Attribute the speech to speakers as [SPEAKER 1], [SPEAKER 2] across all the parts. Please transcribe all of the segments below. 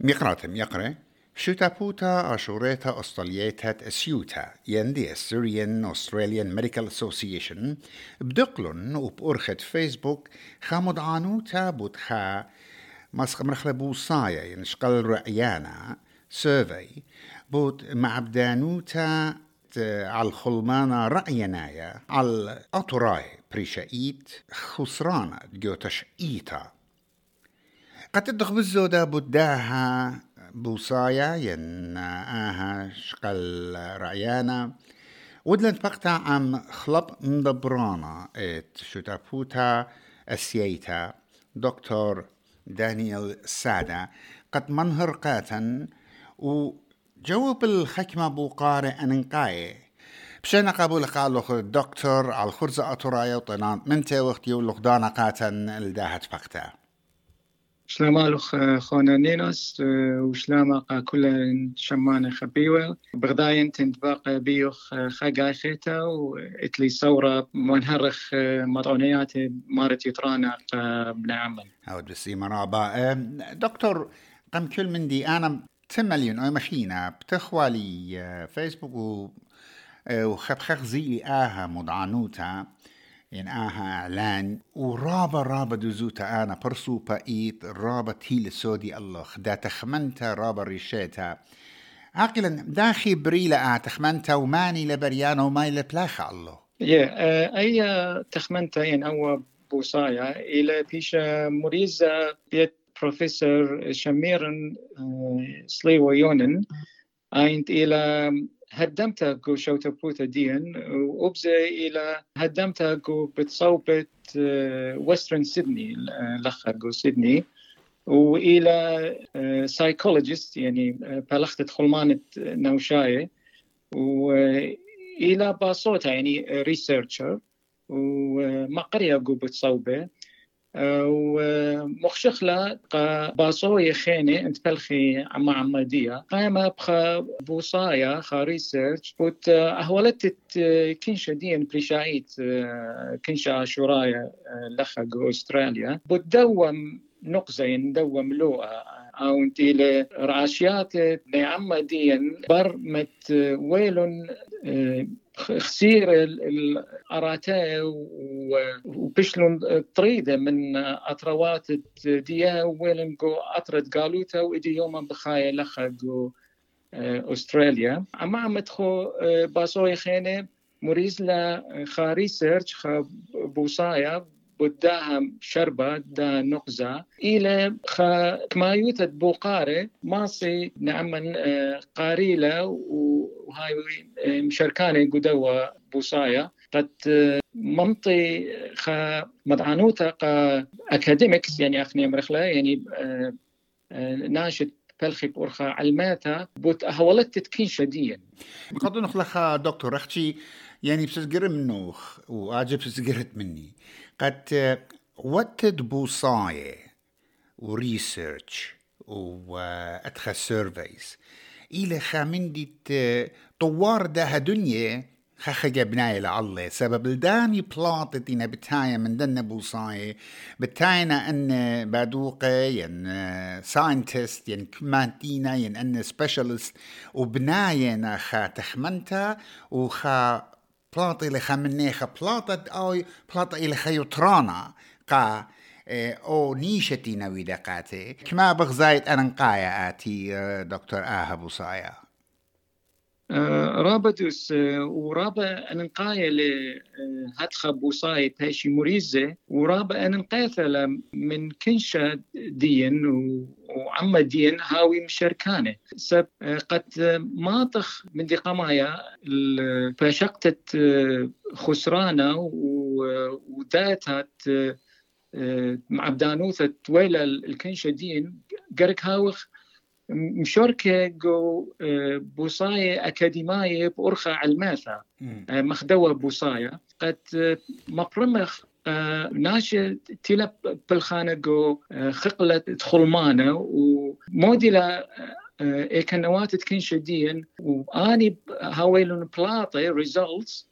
[SPEAKER 1] ميقراتم يقرأ. شوتابوتا أشوريتا أستراليتا أسيوتا يندي السوريان أستراليان ميديكال أسوسيشن بدقلن وبأرخة فيسبوك. خامد عنوتا بوتخا. مسخ مرخلة بوصايا ينشقل رأيانا. سيرفي. بوت معبدانوتا على الخلمانة رأينايا. على أطراي بريشايت خسرانا جوتش إيتا. قد تدخ بالزودة بداها بوصايا ين آها شقل رأيانا ودلن بقتا عم خلب مدبرانا إت شتافوتا أسييتا. دكتور دانيال سادة قد منهر قاتن وجواب الحكمة بو قارئ أنقاي بشينا قابول قالو الدكتور على الخرزة أطرايا وطنان منتا وقت يولوخ دانا قاتن الداهت فقتا
[SPEAKER 2] شلامالوخ خونا نينوس وشلاما كل شمانة خبيوة بغداين تنتباق بيوخ خاقاي خيتا وإتلي صورة منهرخ مطعونيات مارت يترانا بن عمل
[SPEAKER 1] هاود بسي مرابا دكتور قم كل من دي أنا تمليون أو مخينة بتخوالي فيسبوك و وخبخخ زيلي آها مدعنوتا يعني آها إعلان. ورابا رابا دوزوتا أنا برسو بايت رابا تيل سودي الله. دا تخمنتا رابا ريشيتا. عاقلا داخي بريلا تخمنتا وماني لبريانا وماي لبلاخا الله.
[SPEAKER 2] يا yeah, أي تخمنتا يعني أو بوصايا. إلى بيشا مريزة بيت بروفيسور شميرن سليو يونن. أينت إلى هدمتها جو شوتا بوتا دين وأبزي إلى هدمتها جو بتصوبة وسترن سيدني لخا جو سيدني وإلى سايكولوجيست يعني بلختة خلمانة نوشاية وإلى باصوتا يعني ريسيرشر وما قرية جو بتصوبة. ومخشخلة باصوية خيني انت بلخي عما عمادية قايمة بخا بوصايا خا ريسيرش بوت أهولت كنشا دين بريشايت كنشا شرايا لخا أستراليا. بوت دوم نقزين دوم لوء أو انت لرعاشيات نعمة دين بر مت ويلون خسير الأراتة وبشلون طريدة من أطروات ديا ويلن جو أطرد قالوتا وإدي يوما بخايا لخا جو أستراليا. أما عم تخو باسوي خينة مريز لا خا ريسيرش خا بوصايا بداها شربة دا نقزة. إلى خا كمايوتة بوقارة ماصي نعم قاريلة وهاي مشاركانة قدوة بوصايا. قد منطي خا مدعانوتا قا أكاديميكس يعني أخني مرخلة يعني ناشط بلخي بورخا علماتا بوت أهولت تتكين شديا.
[SPEAKER 1] قد نخلخ دكتور أختي يعني بسجر منوخ وأجب بسجرت مني. قد وتد بوصاية وريسيرش وأدخل سيرفيز. إلى خامندي طوار ده دنيا خخ جبناي لعله سبب الداني بلاطتنا بتايا من دنا بوصاية. بتاينا أن بادوقة ين ساينتست ين كمانتينا ين أن سبيشالست. وبناينا خا تخمنتا وخا بلاطي لخا منيخا بلاطة أو بلاطة إلى خيوترانا قا أو نيشتي نوي دقاتي كما بغزايت أنا نقايا اتي دكتور آها بوصايا
[SPEAKER 2] رابدوس ورابا أنقايا لهتخا بوصاي باشي مريزة ورابا أنقايا من كنشا دين وعما دين هاوي مشاركانة. سب قد ماطخ من دي قمايا فشقتت خسرانة وداتت معبدانوثة ويلا الكنشا دين قرك هاوخ مشاركة جو بوصاية أكاديمية بأرخى علماثة. مخدوة بوصاية. قد مبرمخ ناشا تيلا بالخانة جو خقلة خلمانة وموديلا إيكانوات تكون شديا. وآني هاويلون بلاطي ريزلتس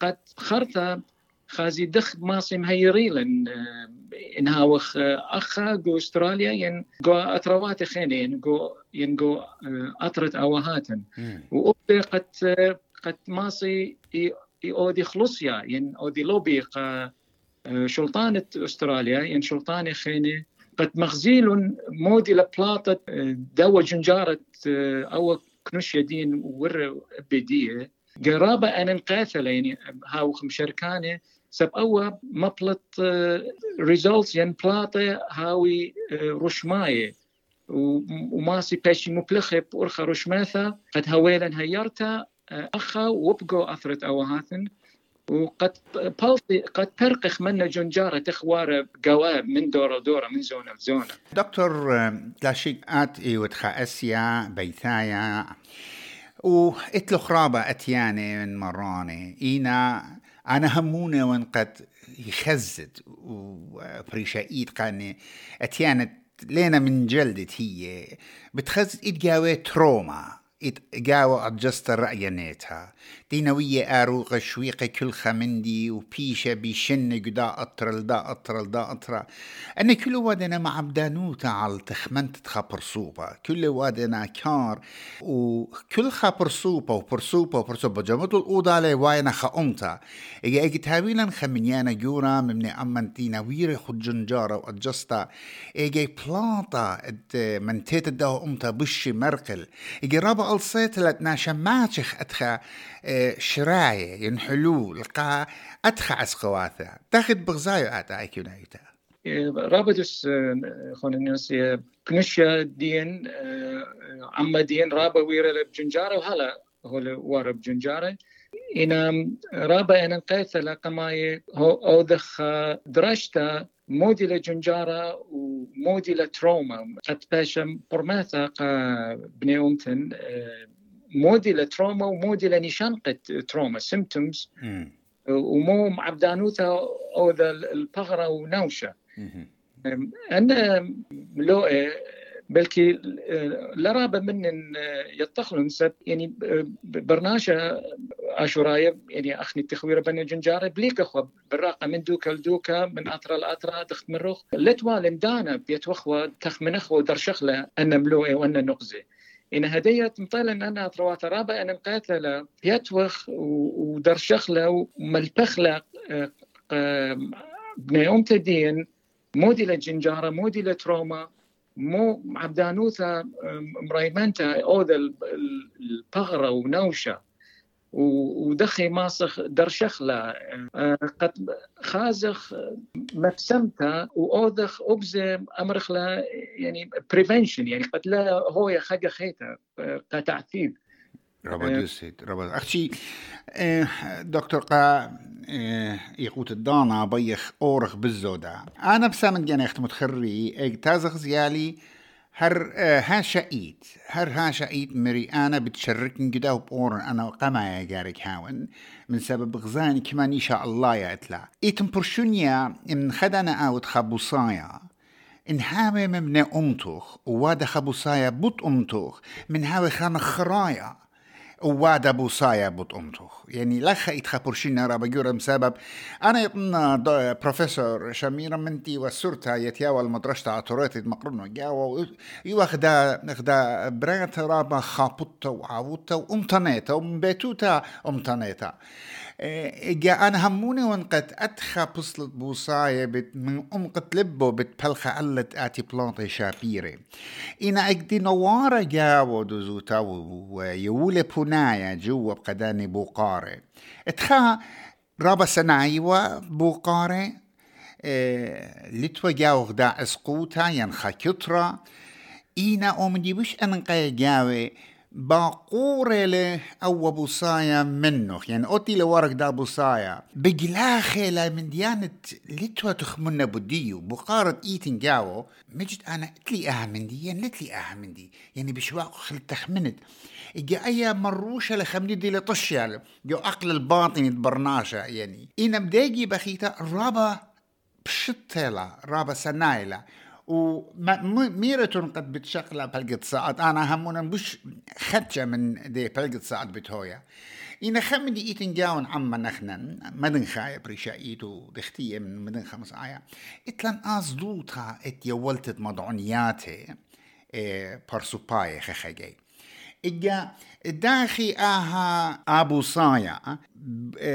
[SPEAKER 2] قد خرطة خازي دخ ماسي مهيري لن انهاوخ أخا جو أستراليا ين جو اتروات خيني ين جو ين جو أطرت اوهاتن وابدي قد قد ماسي أودي خلصيا ين أودي لوبي شلطانة أستراليا ين شلطانة خيني. قد مغزيل مودي لبلاطة دوا جنجارة أو كنوش يدين ور بديه قرابة أنا نقاثلة يعني هاو سب أوا مبلط ريزولتس ين بلاطة هاوي رشماية وماسي باشي مبلخة بأرخى رشماثة قد هويلا هيرتا أخا وبقو أثرت أوهاتن وقد بالطي قد ترقخ من جنجارة تخوار قواب من دورة دورة من زونة لزونة
[SPEAKER 1] دكتور لاشيك آت إي وتخا أسيا بيثايا وإتلو خرابة أتياني من مراني إينا أنا همونة وأن قد يخزد وبريشايد قاني. أتيانت لينا من جلدت هي. بتخزد إتجاوي تروما. إتقاوة أدجستر رأيانيتها دينوية آروغة شويقة كل خمندي وبيشة بيشن قدا أطرل دا أطرل دا أطرا أنا كل وادنا مع بدانوتا على تخمنت تخبر صوبة. كل وادنا كار وكل خبر صوبة وبرصوبة وبرصوبة جمعت الأوضة على واينا خأمتا. إيجا إيجا تاويلا خمنيانا جورا من أمن دينويرة خد جنجارة وأدجستا إيجا بلاطا من تيت الدو أمتا بشي مرقل. إيجا رابا ألصيت لتنا شماتشخ أتخا. شراية ينحلو لقا أتخا عسقواثا تاخد بغزايو آتا أيكو نايتا؟
[SPEAKER 2] رابدس خون الناس كنشا دين عما دين رابا ويرا بجنجارة وهلا هو وارا بجنجارة إنا رابا أنا قيثة لقماي هو أودخ درشتا مودي لجنجارة ومودي لتروما. برماتا قا بنيومتن مودي لتروما ومودي لنشانقة تروما سيمتومز ومو معبدانوتا أو ذا البغرة ونوشة. أنا ملوئة بلكي لرابة من يتخلون سب يعني برناشة اشورايا يعني أخني التخويره بني جنجارة بليك اخو براقة من دوكا لدوكا من اطرا لاطرا دخت من رخ لتوال دانا بيت وخوة تخ من أخوة درشخلة ان ملوئه وان نقزة. إن هديت مطلع أن أنا أطروات رابع أنا مقاتلة يتوخ ودرشخلة وملبخلة بني أم تدين مودي لجنجارة مودي لتروما مو عبدانوثا مريمنتا أوذا البغرة ونوشة. ودخي ماسخ درشخلة قد خازخ مبسمتا وأوذخ أبزم أمرخلا يعني بريفنشن يعني قد لا هو خجا خيتا كتعثيب
[SPEAKER 1] ربا دوسيت ربا أختي دكتور قا يقوت الدانا بيخ أورخ بالزودا أنا بسامن جانا يخت متخري اجتازخ زيالي هر ها شقيت هر ها شقيت مري أنا بتشركن كده بأورن أنا قما يا جارك هاون. من سبب غزاني كمان إن شاء الله يا إتلا إيتم برشونيا من خدنا أوت خبوصايا إن هاوي من أمتوخ ووادا خبوصايا بوت أمتوخ من هاوي خان خرايا ووادا بوصايا بوت أمتوخ. يعني لخا إتخا برشينا رابا جورم سبب. أنا يطلنا بروفيسور شميرة منتي والسرتا يتياوى المدرسة عطوريتي مقرنو جاوى يواخدا نخدا برات رابا خابطة وعاوطة وامتنيتا ومبيتوتا أمتنيتا. جا أنا هموني وانقت أدخى بصلت بوصاية بت من أم قد لبو بتبلخ علت آتي بلانطي شابيري إنا أجدي نوارة جاوة دوزوتا ويولي بونايا جوا بقداني بوقاري إتخا رابا سنايوة بوقاري آه لتوا جاو غدا إسقوتا ينخا كترا. إينا أمدي بش أنقى جاوي باقورة أو بوصايا منه يعني أوتي لورق دا بوصايا بجلاخي لا من ديانة لتوا تخمنا بديو بقارة إيتن جاو. مجد أنا اتلي أها من دي يعني نتلي أها من دي. يعني بشواق خل تخمنت. إجا أي مروشة لخمني دي لطشيا جو أقل الباطن يتبرناشا يعني. إنا بداجي بخيتا رابا بشتلا رابا سنايلا. وميرة قد بتشغل بلقة ساعات. أنا همونا مش خدشة من دي بلقة ساعات بتهويا إن خمدي إيتن جاون عما نخنن مدن خايب ريشا إيتو دختية من مدن خمس آية إتلان أزدوتا إت يولتت مدعونياتي إيه برسوباي خخجي. إجا داخي آها أبو صايا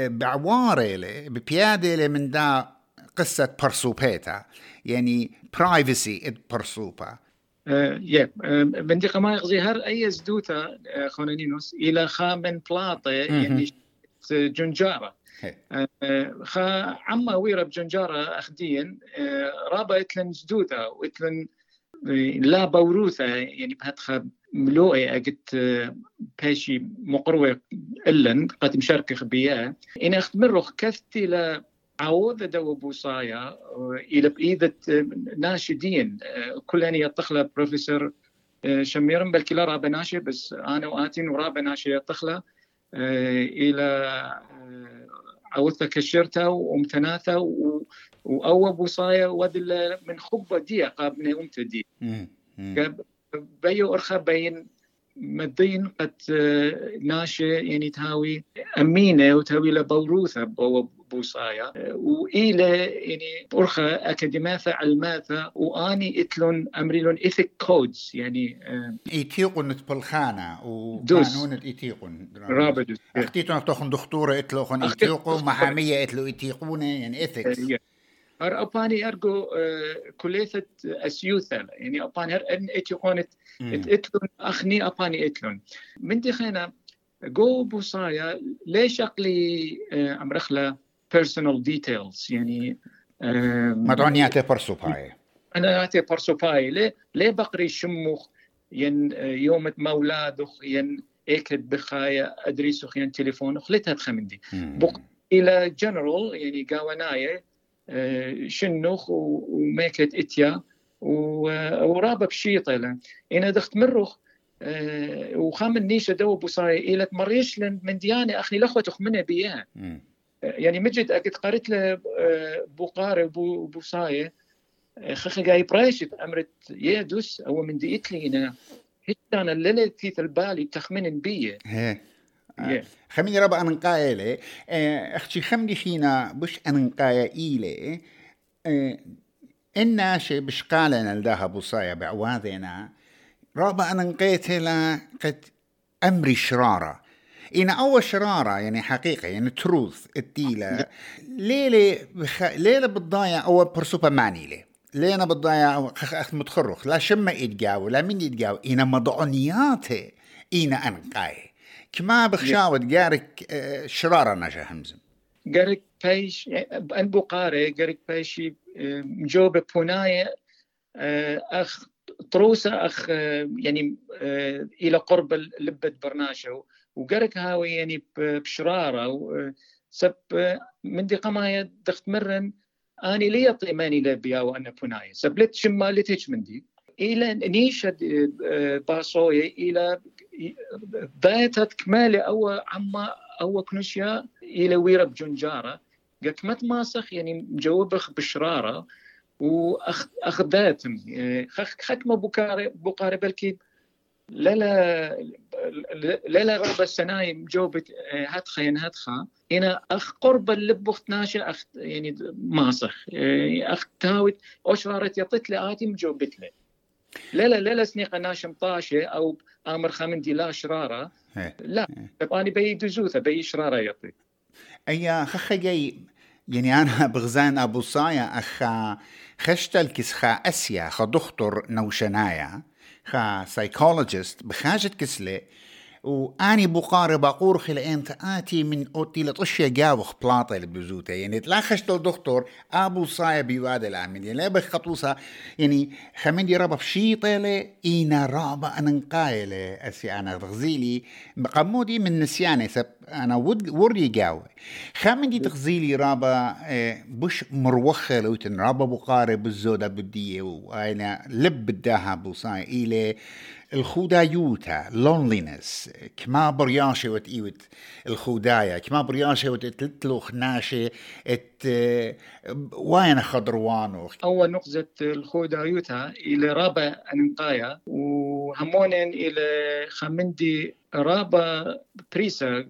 [SPEAKER 1] بعواري ببيادة من دا قصة برسوبيتا يعني برايفسي برسوبا.
[SPEAKER 2] يا بندقة ما يغزي هر أي زدوتا خونانينوس إلى خامن بلاطة يعني جنجارة. خا عما ويرا بجنجارة أخدين رابا إتلن زدوتا وإتلن لا بوروثة يعني بهتخا ملوئي أجت باشي مقروة إلن قد مشاركة خبيئة. إن أخدمرخ كثتي لا عوض دو بوصايا إلى بإيدة ناشدين كلاني يطخلا بروفيسور شميرن بل لا رابا ناشي بس أنا وآتين ورابا ناشي يطخلا إلى عوضة كشرتها ومتناثة وأو بوصايا ودل من خبة دي. قابنا أمتدي بيو أرخى بين مدين قد ناشي يعني تهاوي أمينة وتهاوي لبوروثة بوصايا. وإلى يعني برخة أكاديماثة علماثة وأني إتلون أمريلون إيثيك كودز يعني
[SPEAKER 1] إيتيقون بالخانة وقانون إيتيقون
[SPEAKER 2] رابدوس
[SPEAKER 1] أختيتون تخن دكتورة إتلوخن إيتيقو محامية إتلو إيتيقونة يعني إيثيكس.
[SPEAKER 2] هر أباني أرجو كلية أسيوثا يعني أباني هر أن إتيقونة إتلون أخني أباني إتلون. من دي خينا جو بوصايا ليش أقلي أمرخلا personal details يعني
[SPEAKER 1] مدعونياتي برسوباي
[SPEAKER 2] أنا ياتي برسوباي ليه ليه بقري شموخ؟ ين يوم مولادخ ين اكد بخايا ادريسخ ين تليفون خلتها تخمندي بق إلى جنرال يعني قاوناية شنوخ وميكت إتيا ورابا بشيطة له إنا دخت مرخ وخام النيشة دو بوصاي إلى مريش من ديانة أخي لخوة منها بيها. يعني مجد أكد قريت له بوقاري وبوصاية خخي جاي برايشت أمرت يدوس أو من ديت لي أنا. هيك أنا الليلة في البالي تخمن بيه.
[SPEAKER 1] خميني ربا أنا نقايلة أختي خمني فينا بش أنا نقايا إيلة الناشي بشقالنا لداها بوصايا بعواذنا رابا أنا نقيتها قد أمري شرارة. إن أول شرارة يعني حقيقة يعني تروث التيلة. ليلة بخ... ليلة بتضايع أول برسوبة ماني لي لينا بتضايع أخ متخرخ لا شما يتجاو لا من يتجاو إن مضعنياته إن أنقاي كما بخشاوة جارك شرارة نجا همزم
[SPEAKER 2] جارك بايش أن بقاري جارك بايشي مجوبة بوناية أخ طروسة أخ يعني إلى قرب لبة برناشة. وقرك هاوي يعني بشرارة. سب من دي قماية دخت مرن أني لي يطي ماني لبيا وأنا بناية سبلت شما لتيج إلى نيشة باصوية إلى باتت كمالة أو عما أو كنشيا إلى ويرب جنجارة. قالك ما تماسخ يعني مجوبخ بشرارة واخذاتهم خك خكمة بكاري بقاري بلكي لا لا لا لا ربع السنايم جوبت هاتخا ين هاتخا. هنا أخ قرب اللب أخت ناشا اخ يعني ماسخ. اخ تاوت اشرارت يطت لي اتي مجوبت لي. لا لا لا لا سنيقة ناشم أو آمر خامندي لا شرارة. لا اني بي دزوثة بي شرارة يطي
[SPEAKER 1] اي خخ جاي يعني أنا بغزان أبو صايا أخا خشتل كسخا أسيا خا دكتور نوشنايا خا سايكولوجيست بخاجة كسلة وأني بقارب بقور خلا أنت آتي من أوتي لطشيا جاوخ بلاطة لبزوتا يعني تلاخشت الدكتور أبو صايا بيواد العمل يعني لا بخطوسا يعني خمين ربا بشيطة لي إينا رابا أنا أسي أنا تغزيلي قمودي من نسياني سب أنا ود وري خمين دي تغزيلي رابا بش مروخة لو تن. رابا بقارب بالزودة بدية. وأنا لب بداها أبو صايا إلي الخودايوتا لونلينس كما برياشة وت إيوت الخودايا كما برياشة وت تلتلوخ ناشة ات وين خضروانو
[SPEAKER 2] أول نقطة الخودايوتا إلى رابع أنقايا وهمونين إلى خمندي رابا بريسا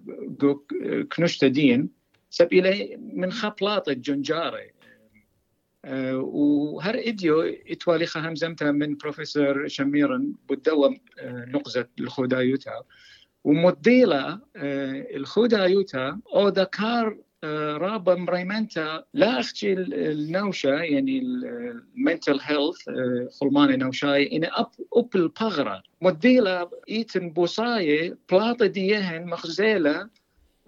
[SPEAKER 2] كنشتا دين سب إلي من خبلاط الجنجاري وهر إديو إتوالي خهم زمتا من بروفيسور شميرن بدوم أه نقزة الخدايوتا ومديلة أه الخدايوتا أو ذكار رابا مريمنتا لا أختي النوشة يعني المنتل هيلث خلمان نوشاي إن أب أب البغرة مديلة إيتن بوصاية بلاطة ديهن مخزيلة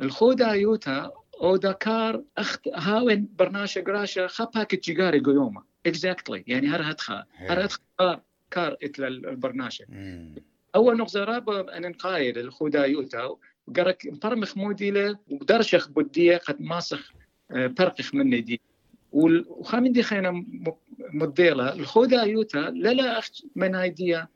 [SPEAKER 2] الخودا يوتا أو دكار أخت هاون برناشا قراشا خباك تجاري قيومة. اكزاكتلي يعني هر هتخا هر هتخا كار اتل البرناشا. أول نقطة رابا أن نقايد الخودا يوتا قرك برمخ موديله ودرشخ بديه قد ماسخ برقخ من دي وخامن دي خينا مديلة. الخودا يوتا لا لا أخت من ايديا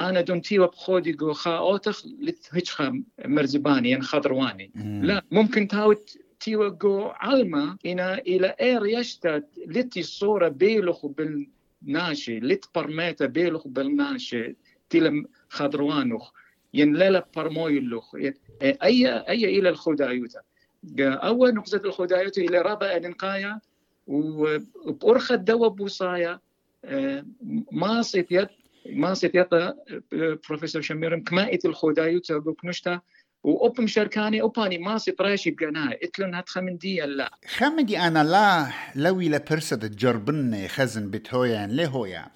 [SPEAKER 2] أنا دونتي وبخودي جو خا أوتخ لتهجخا مرزباني يعني خضرواني لا ممكن تاوت تيوا جو علما إنا إلى إير يشتت لتي صورة بيلخ بالناشي برميتا بيلخ بالناشي تيلم خضروانوخ ين لا برمويلوخ. اي أي إلى الخدايوتا أول نقطة الخدايوتا إلى رابع الانقايا وبأرخة دوا بوصايا ما صيت ما صيت يطا بروفيسور شميرم كما ات الخدايوتا بكنشتا وأوبم شركاني أوباني ما راشي بقناها اتلن هات خمندية لا
[SPEAKER 1] خمندي أنا لا لوي لبرسد جربني خزن بتهويا لهويا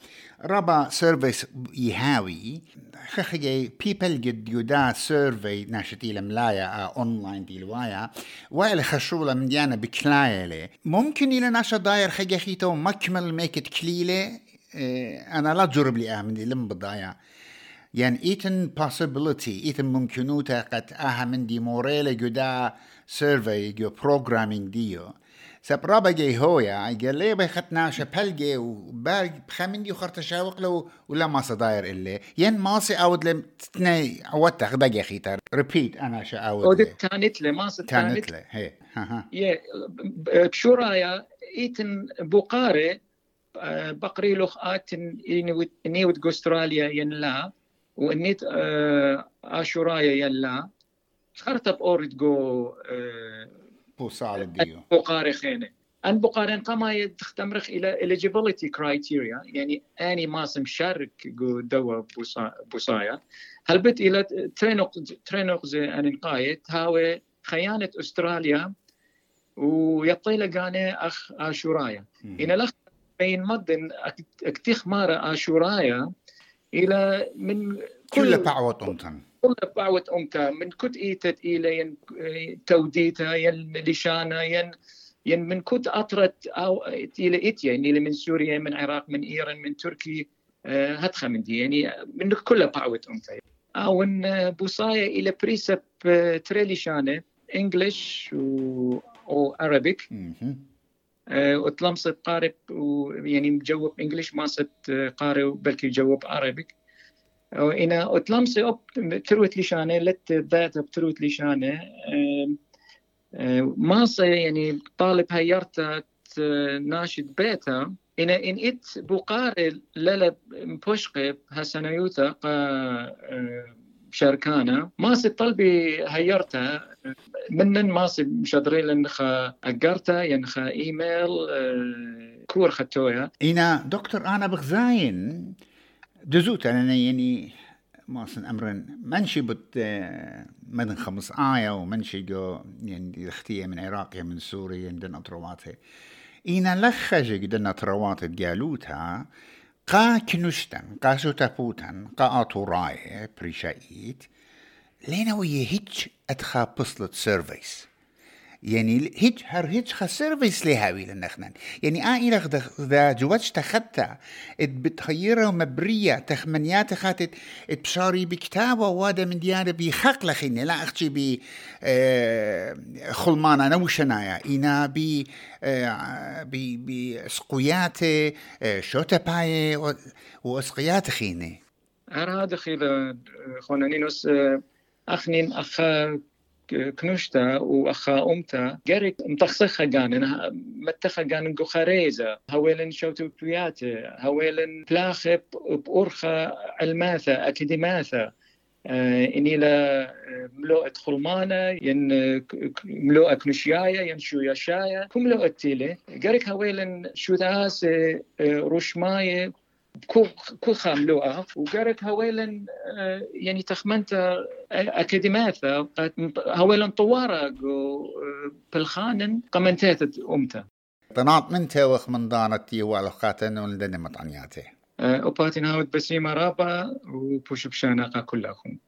[SPEAKER 1] ربا سيرفيس يهاوي. خخي بيبل جد يدا سيرفي ناشتي لملايا أونلاين دي الوايا وائل خشولة من ديانا بكلايلة. ممكن إلى ناشا داير خجي خيتو مكمل ميكت كليلة؟ أنا لا جرب لي من دي لم بضايا يعني ايتن possibility. ايتن ممكنوتا قد أها من دي موريلا جدا سيرفي جو بروجرامينج ديو. سبرابا جي هويا قال لي بخطنا شبلجي وبال بخمن دي خرت شاوق لو ولا ما صداير اللي ين ماسي أود لم تني عودت بقي خيتر. ريبيت أنا شا أود
[SPEAKER 2] اودت تانت لي ماسي
[SPEAKER 1] تانت لي هي. ها ها
[SPEAKER 2] يه بشورايا إيتن بوقاري بقري لوخ آتن نيوت جوستراليا ين لا. وإنيت آشورايا يلا. خرطب اورد جو
[SPEAKER 1] بوصال ديو
[SPEAKER 2] بقاري خينة. أن بقارن قما تختمرخ إلى eligibility criteria يعني أني ماس مشارك جو دوا بوصايا هل بت إلى ترينوق ترينوق زي أن قايت هاوي خيانة أستراليا ويطي لقاني أخ آشورايا. إن لخ بين مدن أكتيخ مارا آشورايا إلى من
[SPEAKER 1] كل بعوة أمتن
[SPEAKER 2] كل بعوة أمتا من كت إيتت إلى ين توديتا ين لشانا ين ين من كت أطرت أو إلى إت يعني من سوريا من العراق من إيران من تركي هتخا من دي يعني من كل بعوة أمتا أو إن بوصايا إلى بريسب تريليشانة إنجلش و أو أرابيك وتلمست قارب ويعني مجاوب انجلش ما صرت قاري بلكي جاوب عربيك وإنا أتلمسي أب تروت لشانة لت ذات بتروت لشانة ما يعني طالب هيرتا ناشد بيتا. إنا إن إت بقاري للا مبوشقب هسنيوتا قا شاركانا ماسي طلبي هيرتا منن ماسي مشدري لنخا أقرتا ينخا إيميل كور خطويا
[SPEAKER 1] إنا دكتور أنا بغزاين. دزوت أنا يعني ماسن أمرن. منشي بت مدن خمس آية ومنشي جو يعني اختية من عراقية من سوريا عندنا أطرواتها إنا لخجي دنا تروات جالوتها قا كنشتن قا سوتابوتن قا أطوراي بريشايت لينا ويا هيج أدخا بصلة سيرفيس يعني هيج هر هيج خا سيرفيس لهاوي لنخنن يعني آ إلى ذا جواتش تخطى ات بتخيرة مبرية تخمنيات خاتت ات بشاري بكتابة وادا من ديانة بخاق لخيني لا أختي بي خلمانا نوشنايا إنا بي بي بي سقوياتي آه شوتا باي واسقيات خيني
[SPEAKER 2] هذا خيل خونانينوس أخنين أخا كنوشتا واخا امتا جاري متخسخة جان متخا جان جوخاريزا هويلن شوتو بياتا هويلن بلاخب بأرخا علماثا أكاديماثا إني لا ملوءة خلمانة ين ملوءة كنشيايا ين شوياشايا كم ملوءة تيلي؟ قريك هويلن شو ذاس روشماية كل خام لوقا وقرك هويلن يعني تخمنت أكاديماثا هويلن طوارق بالخانن قمنتات أمتا
[SPEAKER 1] طنات من توخ من دانتي والخاتن ولدن مطعنياته
[SPEAKER 2] أوباتي ناود بسيمة رابا وبوش بشاناقا كلهم.